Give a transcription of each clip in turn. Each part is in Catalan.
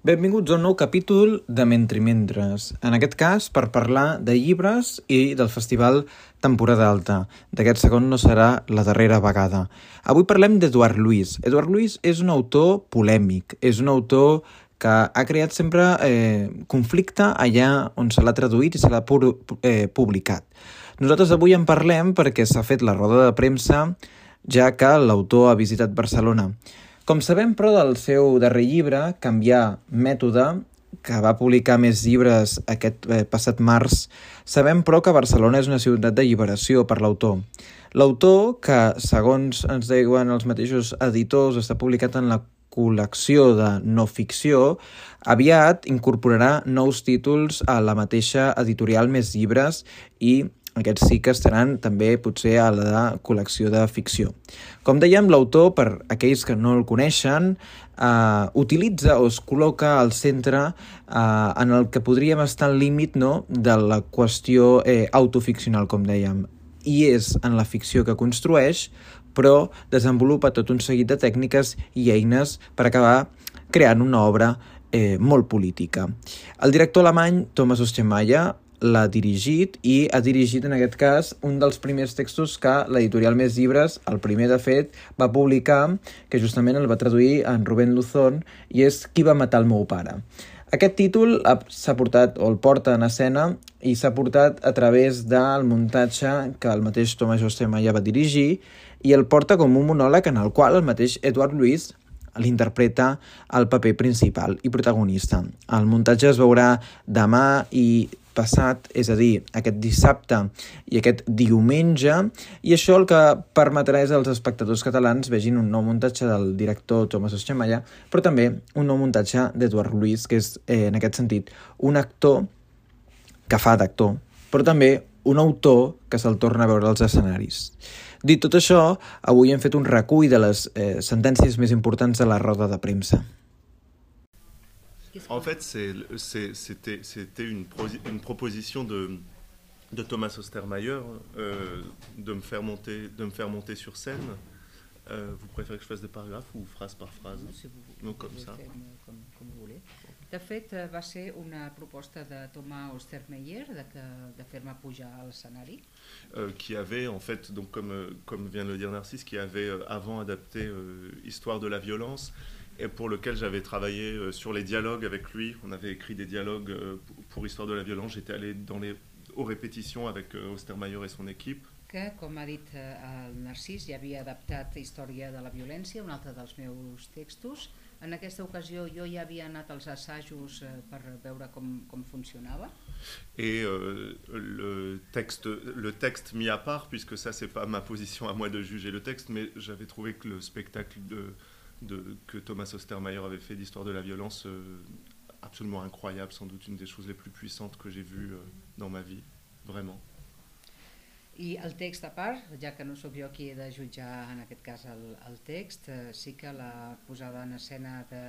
Benvinguts a un nou capítol de Mentrimentres, en aquest cas per parlar de llibres i del festival Temporada Alta. D'aquest segon no serà la darrera vegada. Avui parlem d'Eduard Luis. Eduard Luis és un autor polèmic, és un autor que ha creat sempre eh, conflicte allà on se l'ha traduït i se l'ha eh, publicat. Nosaltres avui en parlem perquè s'ha fet la roda de premsa ja que l'autor ha visitat Barcelona. Com sabem, però, del seu darrer llibre, Canviar mètode, que va publicar més llibres aquest eh, passat març, sabem, però, que Barcelona és una ciutat de lliberació per l'autor. L'autor, que, segons ens diuen els mateixos editors, està publicat en la col·lecció de no ficció, aviat incorporarà nous títols a la mateixa editorial Més Llibres i aquests sí que estaran també potser a la col·lecció de ficció. Com dèiem, l'autor, per aquells que no el coneixen, eh, utilitza o es col·loca al centre eh, en el que podríem estar al límit no, de la qüestió eh, autoficcional, com dèiem. I és en la ficció que construeix, però desenvolupa tot un seguit de tècniques i eines per acabar creant una obra eh, molt política. El director alemany Thomas Ostermayer l'ha dirigit i ha dirigit en aquest cas un dels primers textos que l'editorial Més Llibres, el primer de fet, va publicar, que justament el va traduir en Rubén Luzón, i és Qui va matar el meu pare. Aquest títol s'ha portat, o el porta en escena, i s'ha portat a través del muntatge que el mateix Tomàs Josema ja va dirigir, i el porta com un monòleg en el qual el mateix Eduard Luis l'interpreta el paper principal i protagonista. El muntatge es veurà demà i passat, és a dir, aquest dissabte i aquest diumenge, i això el que permetrà és als espectadors catalans vegin un nou muntatge del director Tomàs Eschamalla, però també un nou muntatge d'Eduard Luis, que és, eh, en aquest sentit, un actor que fa d'actor, però també un autor que se'l torna a veure als escenaris. Dit tot això, avui hem fet un recull de les eh, sentències més importants de la roda de premsa. En fait, c'était une, une, proposition de, de Thomas Ostermayer euh, de, me faire monter, de me faire monter sur scène. Euh, vous préférez que je fasse des paragraphes ou phrase par phrase? Si vous, Non, comme ça. Comme, comme vous. De fet, eh, va ser una proposta de Thomas Ostermeyer de, de fer-me pujar a l'escenari. Euh, qui avait, en fait, donc comme, euh, comme vient de le dire Narcisse, qui avait euh, avant adapté euh, Histoire de la violence, et pour lequel j'avais travaillé sur les dialogues avec lui. On avait écrit des dialogues pour Histoire de la violence. J'étais allé dans les, aux répétitions avec Ostermayer et son équipe. que, com ha dit el Narcís, ja havia adaptat Història de la violència, un altre dels meus textos. En aquesta ocasió jo ja havia anat als assajos per veure com. Et euh, le, texte, mis à part, puisque ça c'est pas ma position à moi de juger le texte, mais j'avais trouvé que le spectacle que Thomas Ostermeyer avait fait d'histoire de la violence, euh, absolument incroyable, sans doute une des choses les plus puissantes que j'ai vues euh, dans ma vie, vraiment. I el text a part, ja que no sóc jo qui he de jutjar en aquest cas el, el text, eh, sí que la posada en escena de,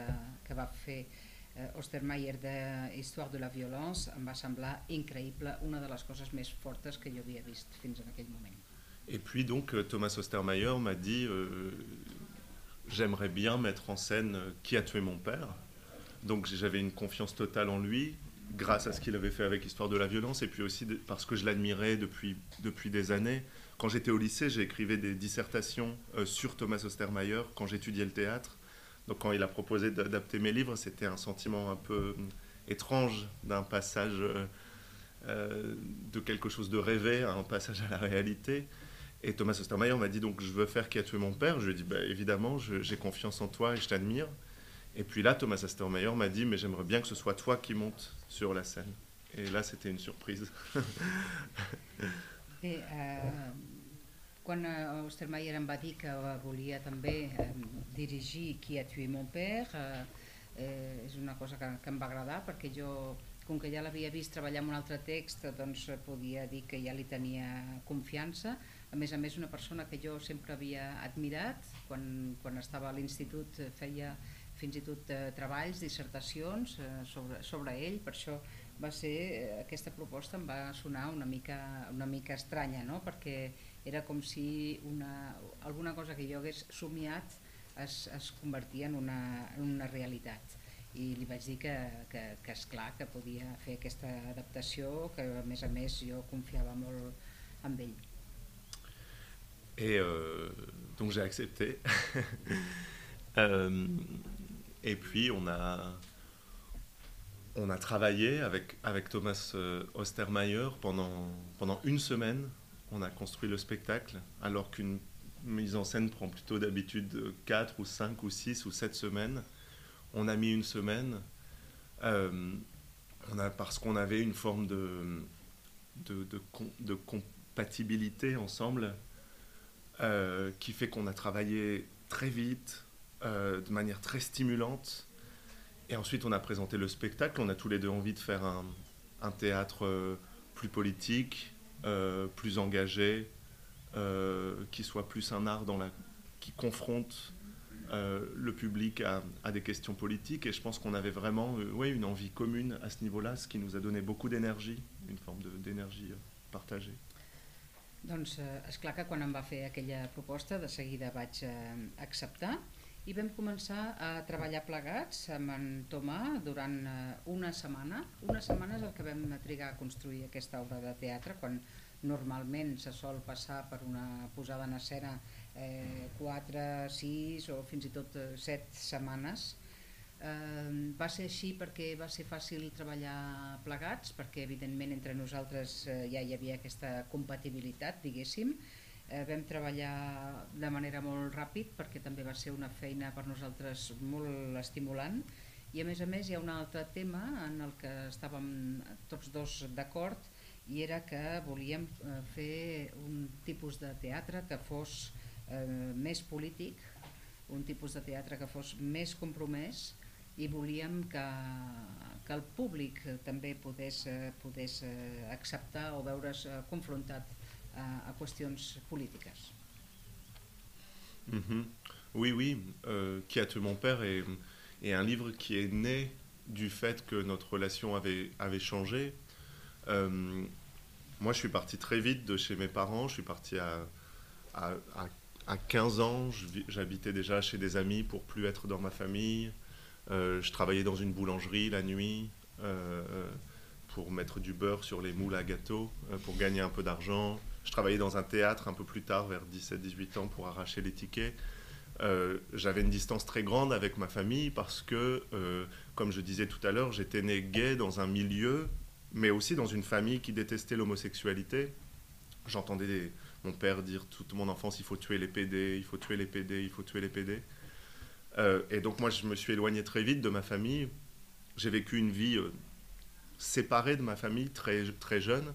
que va fer eh, Ostermeyer de Histoire de la violence em va semblar increïble, una de les coses més fortes que jo havia vist fins en aquell moment. Et puis donc euh, Thomas Ostermeyer m'a dit euh, j'aimerais bien mettre en scène euh, Qui a tué mon père. Donc j'avais une confiance totale en lui, grâce à ce qu'il avait fait avec Histoire de la violence, et puis aussi parce que je l'admirais depuis, depuis des années. Quand j'étais au lycée, j'écrivais des dissertations euh, sur Thomas Ostermeyer quand j'étudiais le théâtre. Donc quand il a proposé d'adapter mes livres, c'était un sentiment un peu euh, étrange d'un passage euh, de quelque chose de rêvé à un passage à la réalité. Et Thomas Ostermeyer m'a dit donc je veux faire qui a tué mon père? Je lui ai dit bah, évidemment, j'ai confiance en toi et je t'admire. Et puis là, Thomas Ostermeyer m'a dit mais j'aimerais bien que ce soit toi qui montes sur la scène. Et là, c'était une surprise. Bé, eh, quan Ostermeyer em va dir que volia també eh, dirigir Qui a tué mon père, eh, eh, és una cosa que, que em va agradar perquè jo com que ja l'havia vist treballar en un altre text, doncs podia dir que ja li tenia confiança. A més a més, una persona que jo sempre havia admirat, quan, quan estava a l'institut feia fins i tot eh, treballs, dissertacions eh, sobre, sobre ell, per això va ser, eh, aquesta proposta em va sonar una mica, una mica estranya, no? perquè era com si una, alguna cosa que jo hagués somiat es, es convertia en una, en una realitat i li vaig dir que, que, que és clar que podia fer aquesta adaptació, que a més a més jo confiava molt en ell. Et euh, donc j'ai accepté. euh, et puis on a, on a travaillé avec, avec Thomas euh, Ostermeyer pendant, pendant une semaine. On a construit le spectacle, alors qu'une mise en scène prend plutôt d'habitude 4 ou 5 ou 6 ou 7 semaines. On a mis une semaine euh, on a, parce qu'on avait une forme de, de, de, compatibilité ensemble euh, qui fait qu'on a travaillé très vite, euh, de manière très stimulante. Et ensuite, on a présenté le spectacle. On a tous les deux envie de faire un, théâtre euh, plus politique, euh, plus engagé, qui soit plus un art qui confronte le public à, des questions politiques. Et je pense qu'on avait vraiment ouais, une envie commune à ce niveau-là, ce qui nous a donné beaucoup d'énergie, une forme d'énergie partagée. Doncs eh, és clar que quan em va fer aquella proposta de seguida vaig eh, acceptar i vam començar a treballar plegats amb en Tomà durant eh, una setmana. Una setmana és el que vam trigar a construir aquesta obra de teatre quan normalment se sol passar per una posada en escena eh, 4, 6 o fins i tot 7 eh, setmanes Eh, va ser així perquè va ser fàcil treballar plegats, perquè evidentment entre nosaltres eh, ja hi havia aquesta compatibilitat, diguéssim. Eh, vam treballar de manera molt ràpid perquè també va ser una feina per nosaltres molt estimulant. I a més a més hi ha un altre tema en el que estàvem tots dos d'acord i era que volíem eh, fer un tipus de teatre que fos eh, més polític, un tipus de teatre que fos més compromès i volíem que, que el públic també podés, eh, podés eh, acceptar o veure's confrontat a, a -hmm. Oui, oui. Euh, qui a tué mon père est, un livre qui est né du fait que notre relation avait, avait changé. Euh, moi, je suis parti très vite de chez mes parents. Je suis parti à, à, à 15 ans. J'habitais déjà chez des amis pour plus être dans ma famille. Euh, je travaillais dans une boulangerie la nuit pour mettre du beurre sur les moules à gâteau, pour gagner un peu d'argent. Je travaillais dans un théâtre un peu plus tard, vers 17-18 ans, pour arracher les tickets. Euh, j'avais une distance très grande avec ma famille parce que, euh, comme je disais tout à l'heure, j'étais né gay dans un milieu, mais aussi dans une famille qui détestait l'homosexualité. J'entendais mon père dire toute mon enfance il faut tuer les PD, il faut tuer les PD, il faut tuer les PD. Euh, et donc moi, je me suis éloigné très vite de ma famille. J'ai vécu une vie séparée de ma famille très, très jeune.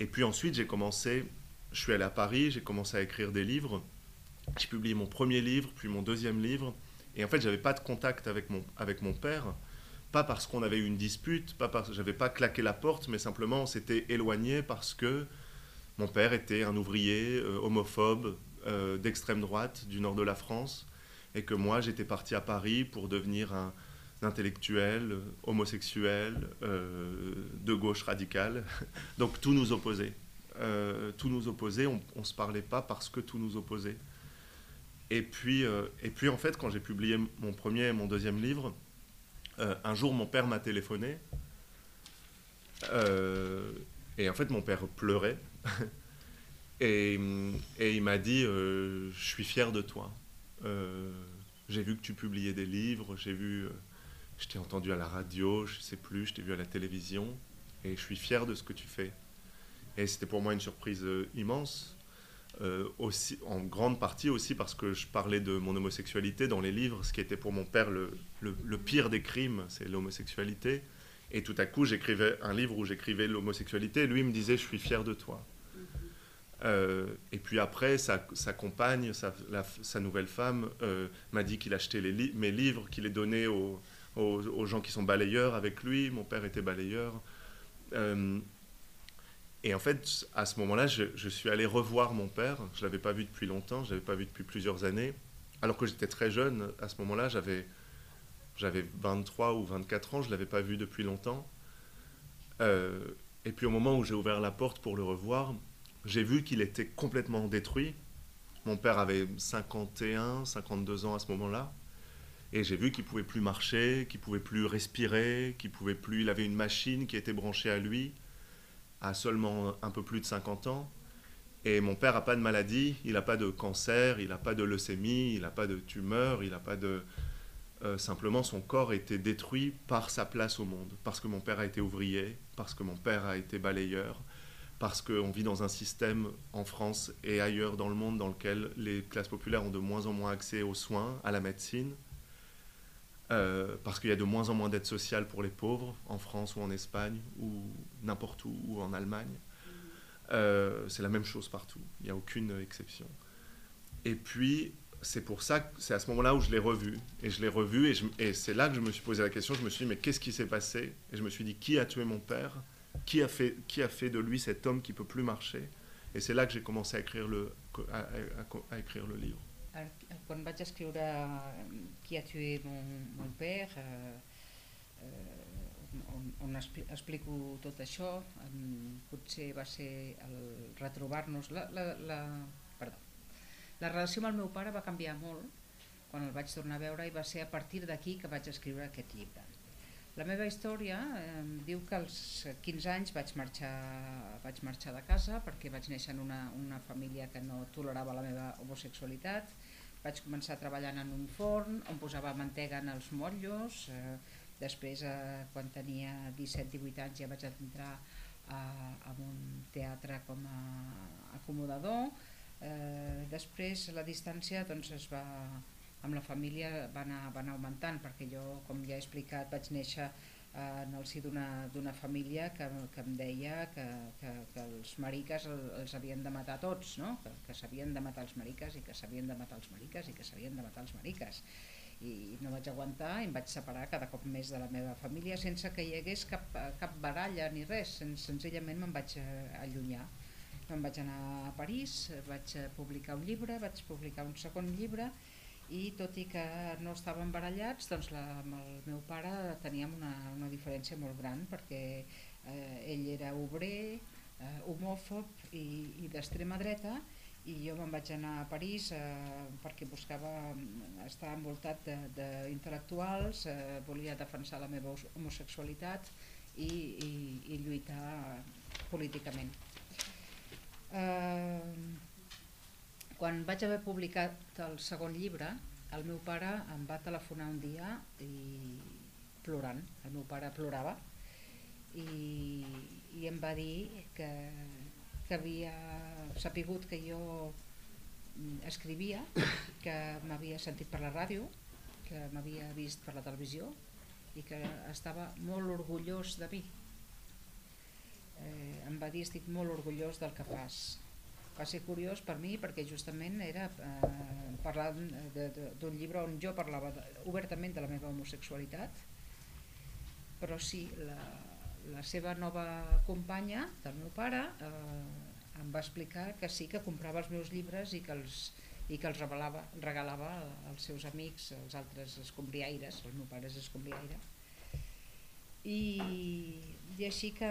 Et puis ensuite, j'ai commencé, je suis allé à Paris, j'ai commencé à écrire des livres. J'ai publié mon premier livre, puis mon deuxième livre. Et en fait, j'avais pas de contact avec mon, avec mon père. Pas parce qu'on avait eu une dispute, pas parce que j'avais pas claqué la porte, mais simplement on s'était éloigné parce que mon père était un ouvrier euh, homophobe euh, d'extrême droite du nord de la France et que moi j'étais parti à Paris pour devenir un, intellectuel, euh, homosexuel, euh, de gauche radicale. Donc tout nous opposait. Euh, tout nous opposait, on ne se parlait pas parce que tout nous opposait. Et puis, et puis en fait, quand j'ai publié mon premier et mon deuxième livre, un jour mon père m'a téléphoné. Et en fait, mon père pleurait. et, et, il m'a dit Je suis fier de toi. J'ai vu que tu publiais des livres, j'ai vu, je t'ai entendu à la radio, je sais plus, je t'ai vu à la télévision, et je suis fier de ce que tu fais. Et c'était pour moi une surprise euh, immense, euh, aussi, en grande partie aussi parce que je parlais de mon homosexualité dans les livres, ce qui était pour mon père le, le, le pire des crimes, c'est l'homosexualité. Et tout à coup, j'écrivais un livre où j'écrivais l'homosexualité, et lui me disait, je suis fier de toi. Euh, et puis après, sa, sa compagne, sa, la, sa, nouvelle femme, euh, m'a dit qu'il achetait les li mes livres, qu'il les donnait aux, aux, gens qui sont balayeurs avec lui. Mon père était balayeur. Euh, et en fait, à ce moment-là, je, je, suis allé revoir mon père. Je ne l'avais pas vu depuis longtemps, je ne l'avais pas vu depuis plusieurs années. Alors que j'étais très jeune, à ce moment-là, j'avais, j'avais 23 ou 24 ans, je ne l'avais pas vu depuis longtemps. Euh, et puis au moment où j'ai ouvert la porte pour le revoir, j'ai vu qu'il était complètement détruit. Mon père avait 51, 52 ans à ce moment-là. Et j'ai vu qu'il pouvait plus marcher, qu'il pouvait plus respirer, qu'il pouvait plus. Il avait une machine qui était branchée à lui à seulement un peu plus de 50 ans. Et mon père n'a pas de maladie, il n'a pas de cancer, il n'a pas de leucémie, il n'a pas de tumeur, il n'a pas de. Euh, simplement, son corps était détruit par sa place au monde, parce que mon père a été ouvrier, parce que mon père a été balayeur, parce qu'on vit dans un système en France et ailleurs dans le monde dans lequel les classes populaires ont de moins en moins accès aux soins, à la médecine, euh, parce qu'il y a de moins en moins d'aide sociale pour les pauvres en France ou en Espagne ou n'importe où ou en Allemagne. Euh, c'est la même chose partout, il n'y a aucune exception. Et puis, c'est pour ça c'est à ce moment-là où je l'ai revu. Et je l'ai revu, et, c'est là que je me suis posé la question, je me suis dit, mais qu'est-ce qui s'est passé? Et je me suis dit, qui a tué mon père? Qui a, fait, qui a fait de lui cet homme qui peut plus marcher? Et c'est là que j'ai commencé à écrire le, à écrire le livre. Quan vaig escriure Qui a tué mon, mon père, eh, eh, on, on explico tot això, potser va ser el retrobar-nos... La, la, la, perdó, la relació amb el meu pare va canviar molt quan el vaig tornar a veure i va ser a partir d'aquí que vaig escriure aquest llibre. La meva història eh, diu que als 15 anys vaig marxar, vaig marxar de casa perquè vaig néixer en una, una família que no tolerava la meva homosexualitat. Vaig començar treballant en un forn on posava mantega en els motllos. Eh, després, eh, quan tenia 17-18 anys, ja vaig entrar a, a un teatre com a acomodador. Eh, després, la distància doncs, es va amb la família va anar, va anar augmentant perquè jo, com ja he explicat, vaig néixer eh, en el si d'una família que, que em deia que, que, que els mariques el, els havien de matar tots, no? que, que s'havien de matar els mariques i que s'havien de matar els mariques i que s'havien de matar els mariques i no vaig aguantar i em vaig separar cada cop més de la meva família sense que hi hagués cap, cap baralla ni res, Sen, senzillament me'n vaig eh, allunyar. Me'n vaig anar a París, vaig publicar un llibre, vaig publicar un segon llibre i tot i que no estàvem barallats doncs la, amb el meu pare teníem una, una diferència molt gran perquè eh, ell era obrer, eh, homòfob i, i d'extrema dreta i jo me'n vaig anar a París eh, perquè buscava estar envoltat d'intel·lectuals, eh, volia defensar la meva homosexualitat i, i, i lluitar políticament. Eh, quan vaig haver publicat el segon llibre, el meu pare em va telefonar un dia i plorant, el meu pare plorava i, i em va dir que, que havia sapigut que jo escrivia, que m'havia sentit per la ràdio, que m'havia vist per la televisió i que estava molt orgullós de mi. Eh, em va dir estic molt orgullós del que fas va ser curiós per mi perquè justament era eh, parlant d'un llibre on jo parlava de, obertament de la meva homosexualitat però sí, la, la seva nova companya del meu pare eh, em va explicar que sí que comprava els meus llibres i que els, i que els regalava, regalava als seus amics, als altres escombriaires, el meu pare és escombriaire i i així que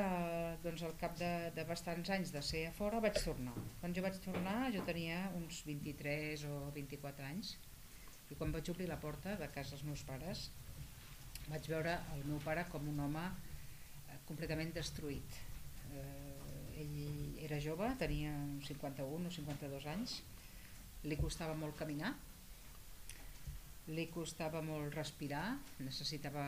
doncs, al cap de, de bastants anys de ser a fora vaig tornar. Quan jo vaig tornar jo tenia uns 23 o 24 anys i quan vaig obrir la porta de casa dels meus pares vaig veure el meu pare com un home eh, completament destruït. Eh, ell era jove, tenia 51 o 52 anys, li costava molt caminar, li costava molt respirar, necessitava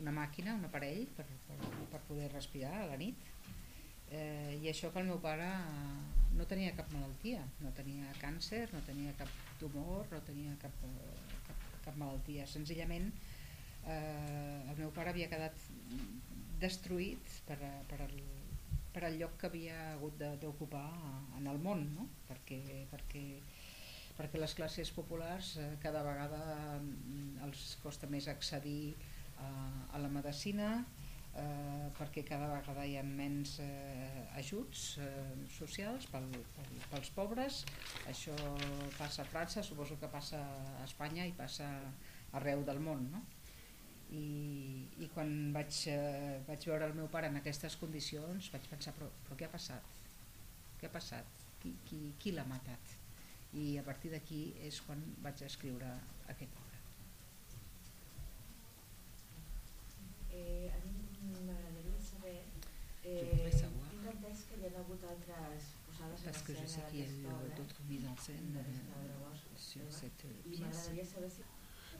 una màquina, un aparell per, per, per poder respirar a la nit. Eh, i això que el meu pare no tenia cap malaltia, no tenia càncer, no tenia cap tumor, no tenia cap, cap, cap malaltia, senzillament eh, el meu pare havia quedat destruït per, per, el, per el lloc que havia hagut d'ocupar en el món, no? perquè, perquè, perquè les classes populars eh, cada vegada mm, els costa més accedir a la medicina eh, perquè cada vegada hi ha menys eh, ajuts eh, socials pel, pel, pels pobres. Això passa a França, suposo que passa a Espanya i passa arreu del món. No? I, i quan vaig, eh, vaig veure el meu pare en aquestes condicions vaig pensar però, però què ha passat? Què ha passat? Qui, qui, qui l'ha matat? I a partir d'aquí és quan vaig escriure aquest Parce que je sais qu'il y a eu d'autres mises en scène euh, sur cette euh, pièce.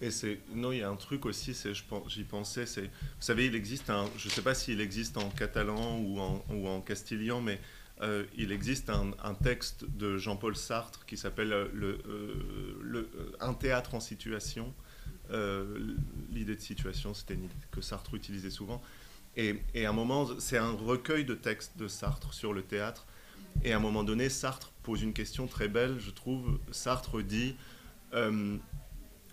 Et c'est non, il y a un truc aussi, c'est j'y pensais, c'est vous savez, il existe un, je sais pas s'il existe en catalan ou en, ou en castillan, mais euh, il existe un, un, texte de Jean-Paul Sartre qui s'appelle euh, le, euh, le, un théâtre en situation euh, L'idée de situation, c'était une idée que Sartre utilisait souvent. Et, à un moment, c'est un recueil de textes de Sartre sur le théâtre. Et à un moment donné, Sartre pose une question très belle, je trouve. Sartre dit. euh,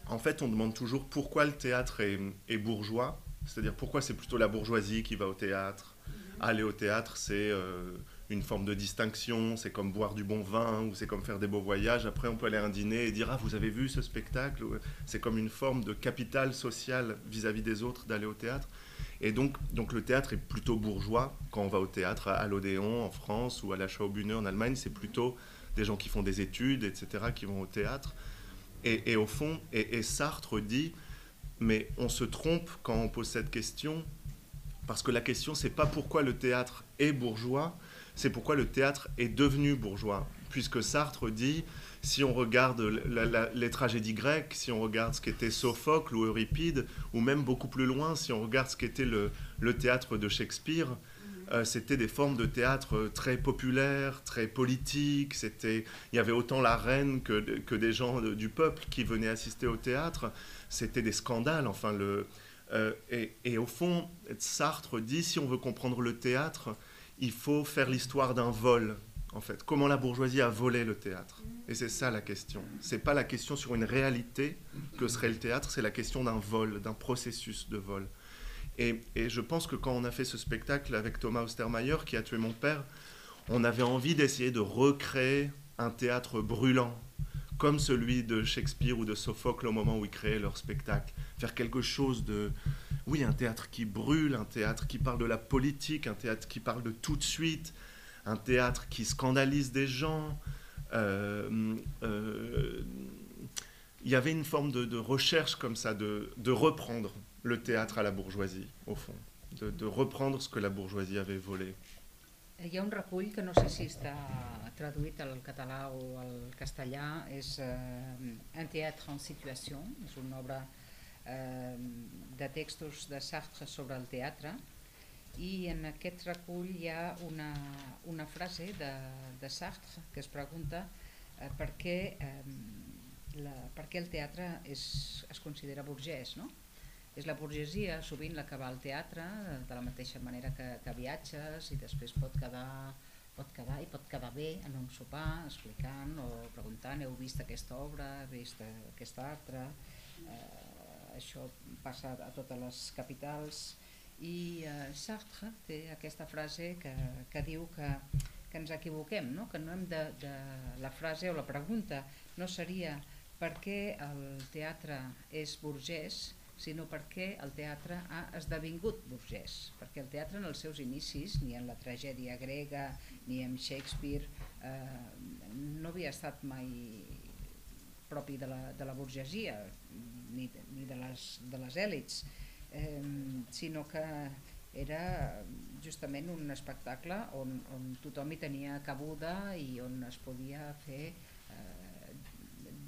en fait, on demande toujours pourquoi le théâtre est, est bourgeois, c'est-à-dire pourquoi c'est plutôt la bourgeoisie qui va au théâtre? Aller au théâtre, c'est euh, une forme de distinction, c'est comme boire du bon vin ou c'est comme faire des beaux voyages. Après, on peut aller à un dîner et dire Ah, vous avez vu ce spectacle? C'est comme une forme de capital social vis-à-vis des autres d'aller au théâtre. Et donc, donc, le théâtre est plutôt bourgeois. Quand on va au théâtre à l'Odéon en France ou à la Schaubühne en Allemagne, c'est plutôt des gens qui font des études, etc., qui vont au théâtre. Et, au fond, et Sartre dit, mais on se trompe quand on pose cette question, parce que la question, c'est pas pourquoi le théâtre est bourgeois, c'est pourquoi le théâtre est devenu bourgeois. Puisque Sartre dit, si on regarde la- la- les tragédies grecques, si on regarde ce qu'était Sophocle ou Euripide, ou même beaucoup plus loin, si on regarde ce qu'était le, le théâtre de Shakespeare, euh, c'était des formes de théâtre très populaires, très politiques. C'était, il y avait autant la reine que, que des gens de- du peuple qui venaient assister au théâtre. C'était des scandales. Enfin, le, euh, et, et au fond, Sartre dit si on veut comprendre le théâtre, il faut faire l'histoire d'un vol. En fait, comment la bourgeoisie a volé le théâtre. Et c'est ça la question. C'est pas la question sur une réalité que serait le théâtre, c'est la question d'un vol, d'un processus de vol. Et, et je pense que quand on a fait ce spectacle avec Thomas Ostermayer, qui a tué mon père, on avait envie d'essayer de recréer un théâtre brûlant, comme celui de Shakespeare ou de Sophocle au moment où ils créaient leur spectacle. Faire quelque chose de... Oui, un théâtre qui brûle, un théâtre qui parle de la politique, un théâtre qui parle de tout de suite, un théâtre qui scandalise des gens. Euh, euh, il y avait une forme de, recherche comme ça, de, reprendre le théâtre à la bourgeoisie, au fond, de, reprendre ce que la bourgeoisie avait volé. Hi ha un recull que no sé si traduït al català o al castellà, és eh, Un théâtre en situació, és una obra eh, de textos de Sartre sobre el teatre, i en aquest recull hi ha una, una frase de, de Sartre que es pregunta eh, per, què, eh, la, per què el teatre és, es considera burgès, no? És la burgesia sovint la que va al teatre, eh, de la mateixa manera que, que viatges i després pot quedar, pot quedar i pot quedar bé en un sopar explicant o preguntant heu vist aquesta obra, heu vist eh, aquesta altra, eh, això passa a totes les capitals i eh, Sartre té aquesta frase que, que diu que, que ens equivoquem, no? que no hem de, de... La frase o la pregunta no seria per què el teatre és burgès, sinó perquè el teatre ha esdevingut burgès, perquè el teatre en els seus inicis, ni en la tragèdia grega, ni en Shakespeare, eh, no havia estat mai propi de la, de la burgesia, ni ni de les, de les èlits, eh, sinó que era justament un espectacle on, on tothom hi tenia cabuda i on es podia fer eh,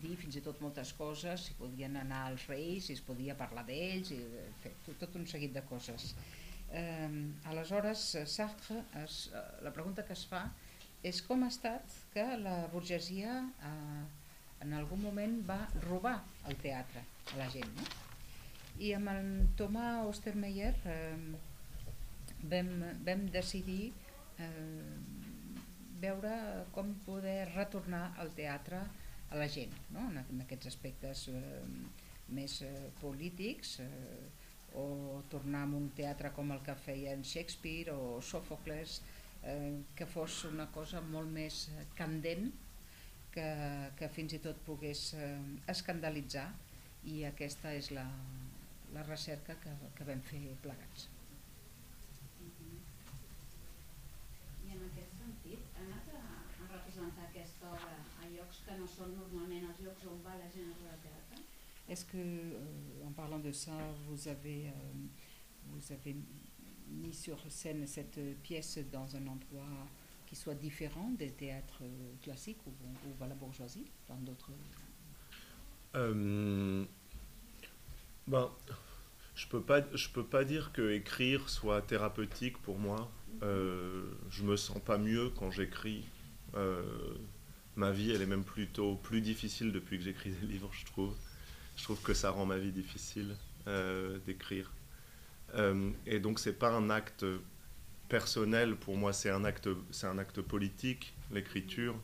dir fins i tot moltes coses, si podien anar als reis, si es podia parlar d'ells, i fer tot, tot un seguit de coses. Eh, aleshores, Sartre, es, eh, la pregunta que es fa és com ha estat que la burgesia eh, en algun moment va robar el teatre a la gent. No? I amb el Thomas Ostermeyer eh, vam, vam decidir eh, veure com poder retornar al teatre a la gent, no? en, en aquests aspectes eh, més eh, polítics, eh, o tornar a un teatre com el que feien Shakespeare o Sòfocles, eh, que fos una cosa molt més eh, candent, que, que fins i tot pogués eh, escandalitzar, i aquesta és la, la recerca que, que vam fer plegats. I en aquest sentit, ha anat a, a representar aquesta obra a llocs que no són normalment els llocs on va la gent a? Est-ce que, euh, en parlant de ça, vous avez, euh, vous avez mis sur scène cette pièce dans un endroit qui soit différent des théâtres classiques où on, où va la bourgeoisie dans d'autres? Euh, ben, je peux pas, je peux pas dire que écrire soit thérapeutique pour moi. Euh, je me sens pas mieux quand j'écris. Euh, ma vie, elle est même plutôt plus difficile depuis que j'écris des livres, je trouve. Je trouve que ça rend ma vie difficile euh, d'écrire. Euh, et donc, c'est pas un acte personnel pour moi, c'est un acte, c'est un acte politique, l'écriture.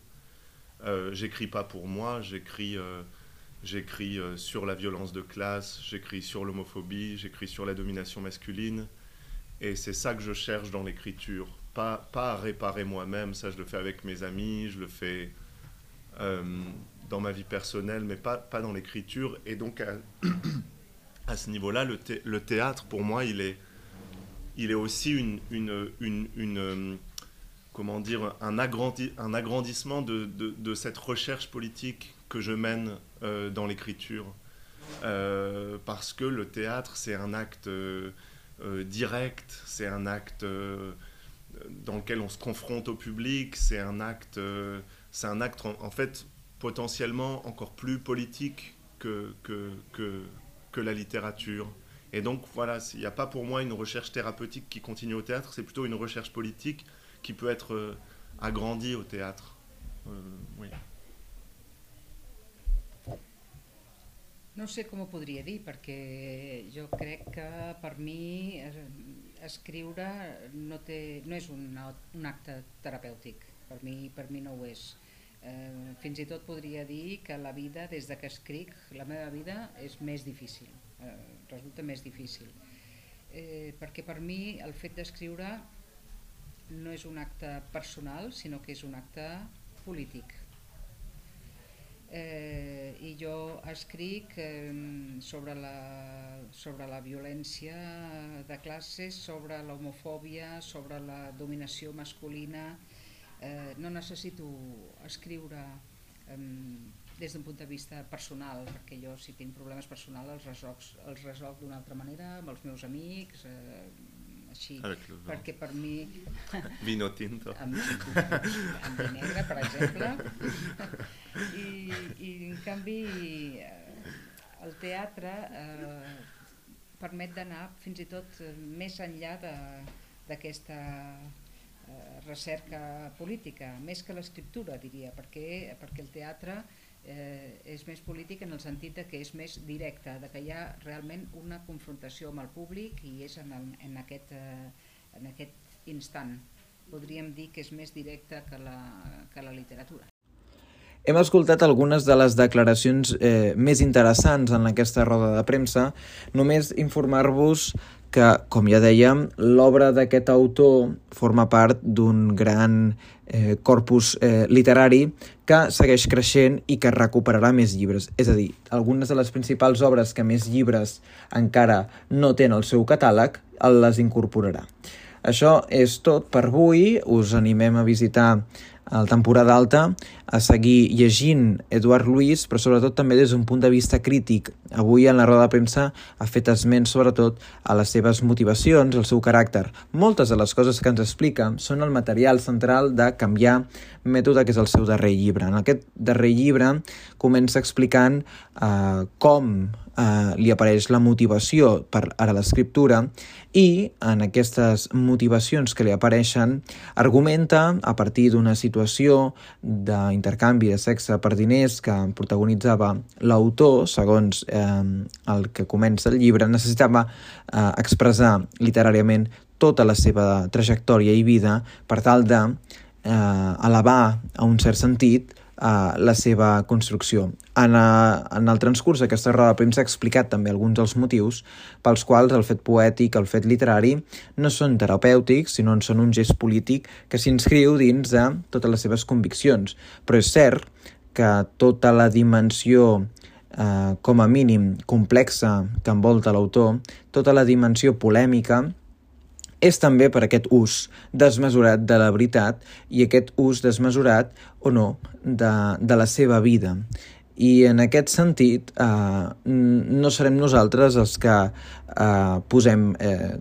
Euh, j'écris pas pour moi, j'écris. J'écris sur la violence de classe, j'écris sur l'homophobie, j'écris sur la domination masculine. Et c'est ça que je cherche dans l'écriture. Pas, pas à réparer moi-même, ça je le fais avec mes amis, je le fais dans ma vie personnelle, mais pas, pas dans l'écriture. Et donc à, à ce niveau-là, le, thé- le théâtre, pour moi, il est, il est aussi une, une, une, euh, comment dire, un, agrandi, un agrandissement de, de, de cette recherche politique que je mène euh, dans l'écriture. Euh, parce que le théâtre, c'est un acte direct, c'est un acte dans lequel on se confronte au public, c'est un acte, c'est un acte en fait potentiellement encore plus politique que, que, que, que la littérature. Et donc voilà, il n'y a pas pour moi une recherche thérapeutique qui continue au théâtre, c'est plutôt une recherche politique qui peut être euh, agrandie au théâtre. Euh, oui. No sé com ho podria dir, perquè jo crec que per mi eh, escriure no, té, no és un, un acte terapèutic, per mi, per mi no ho és. Eh, fins i tot podria dir que la vida, des de que escric, la meva vida és més difícil, eh, resulta més difícil. Eh, perquè per mi el fet d'escriure no és un acte personal, sinó que és un acte polític eh, i jo escric eh, sobre, la, sobre la violència de classes, sobre l'homofòbia, sobre la dominació masculina. Eh, no necessito escriure eh, des d'un punt de vista personal, perquè jo si tinc problemes personals els resolc, els resolc d'una altra manera amb els meus amics, eh, així, vin. perquè per mi Vino tinto. amb, amb vi negre, per exemple. I, i en canvi eh, el teatre eh, permet d'anar fins i tot més enllà de- d'aquesta recerca política, més que l'escriptura, diria, perquè, perquè el teatre eh, és més polític en el sentit de que és més directe, de que hi ha realment una confrontació amb el públic i és en, el, en, aquest, eh, en aquest instant. Podríem dir que és més directe que la, que la literatura. Hem escoltat algunes de les declaracions eh, més interessants en aquesta roda de premsa. Només informar-vos que, com ja dèiem, l'obra d'aquest autor forma part d'un gran eh, corpus eh, literari que segueix creixent i que recuperarà més llibres. És a dir, algunes de les principals obres que més llibres encara no tenen al seu catàleg, les incorporarà. Això és tot per avui. Us animem a visitar el temporada alta, a seguir llegint Eduard Luis, però sobretot també des d'un punt de vista crític. Avui en la roda de premsa ha fet esment sobretot a les seves motivacions, al seu caràcter. Moltes de les coses que ens explica són el material central de canviar mètode, que és el seu darrer llibre. En aquest darrer llibre comença explicant eh, com eh, li apareix la motivació per a l'escriptura i en aquestes motivacions que li apareixen argumenta a partir d'una situació d'intercanvi de sexe per diners que protagonitzava l'autor, segons eh, el que comença el llibre, necessitava eh, expressar literàriament tota la seva trajectòria i vida per tal de eh, elevar a un cert sentit uh, la seva construcció. En, uh, en el transcurs d'aquesta roda de premsa ha explicat també alguns dels motius pels quals el fet poètic, el fet literari, no són terapèutics, sinó en són un gest polític que s'inscriu dins de totes les seves conviccions. Però és cert que tota la dimensió eh, com a mínim complexa que envolta l'autor, tota la dimensió polèmica, és també per aquest ús desmesurat de la veritat i aquest ús desmesurat o no de, de la seva vida. I en aquest sentit eh, no serem nosaltres els que eh, posem eh,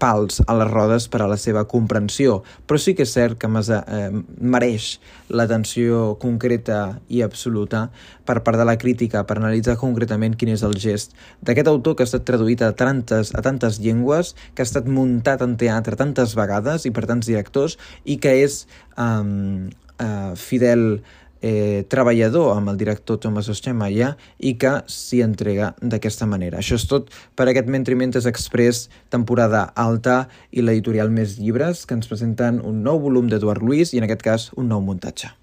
pals a les rodes per a la seva comprensió, però sí que és cert que eh, mereix l'atenció concreta i absoluta per part de la crítica per analitzar concretament quin és el gest d'aquest autor que ha estat traduït a tantes, a tantes llengües, que ha estat muntat en teatre tantes vegades i per tants directors i que és um, uh, fidel eh, treballador amb el director Thomas Oschemaya i que s'hi entrega d'aquesta manera. Això és tot per aquest Mentrimentes Express temporada alta i l'editorial Més Llibres que ens presenten un nou volum d'Eduard Luis i en aquest cas un nou muntatge.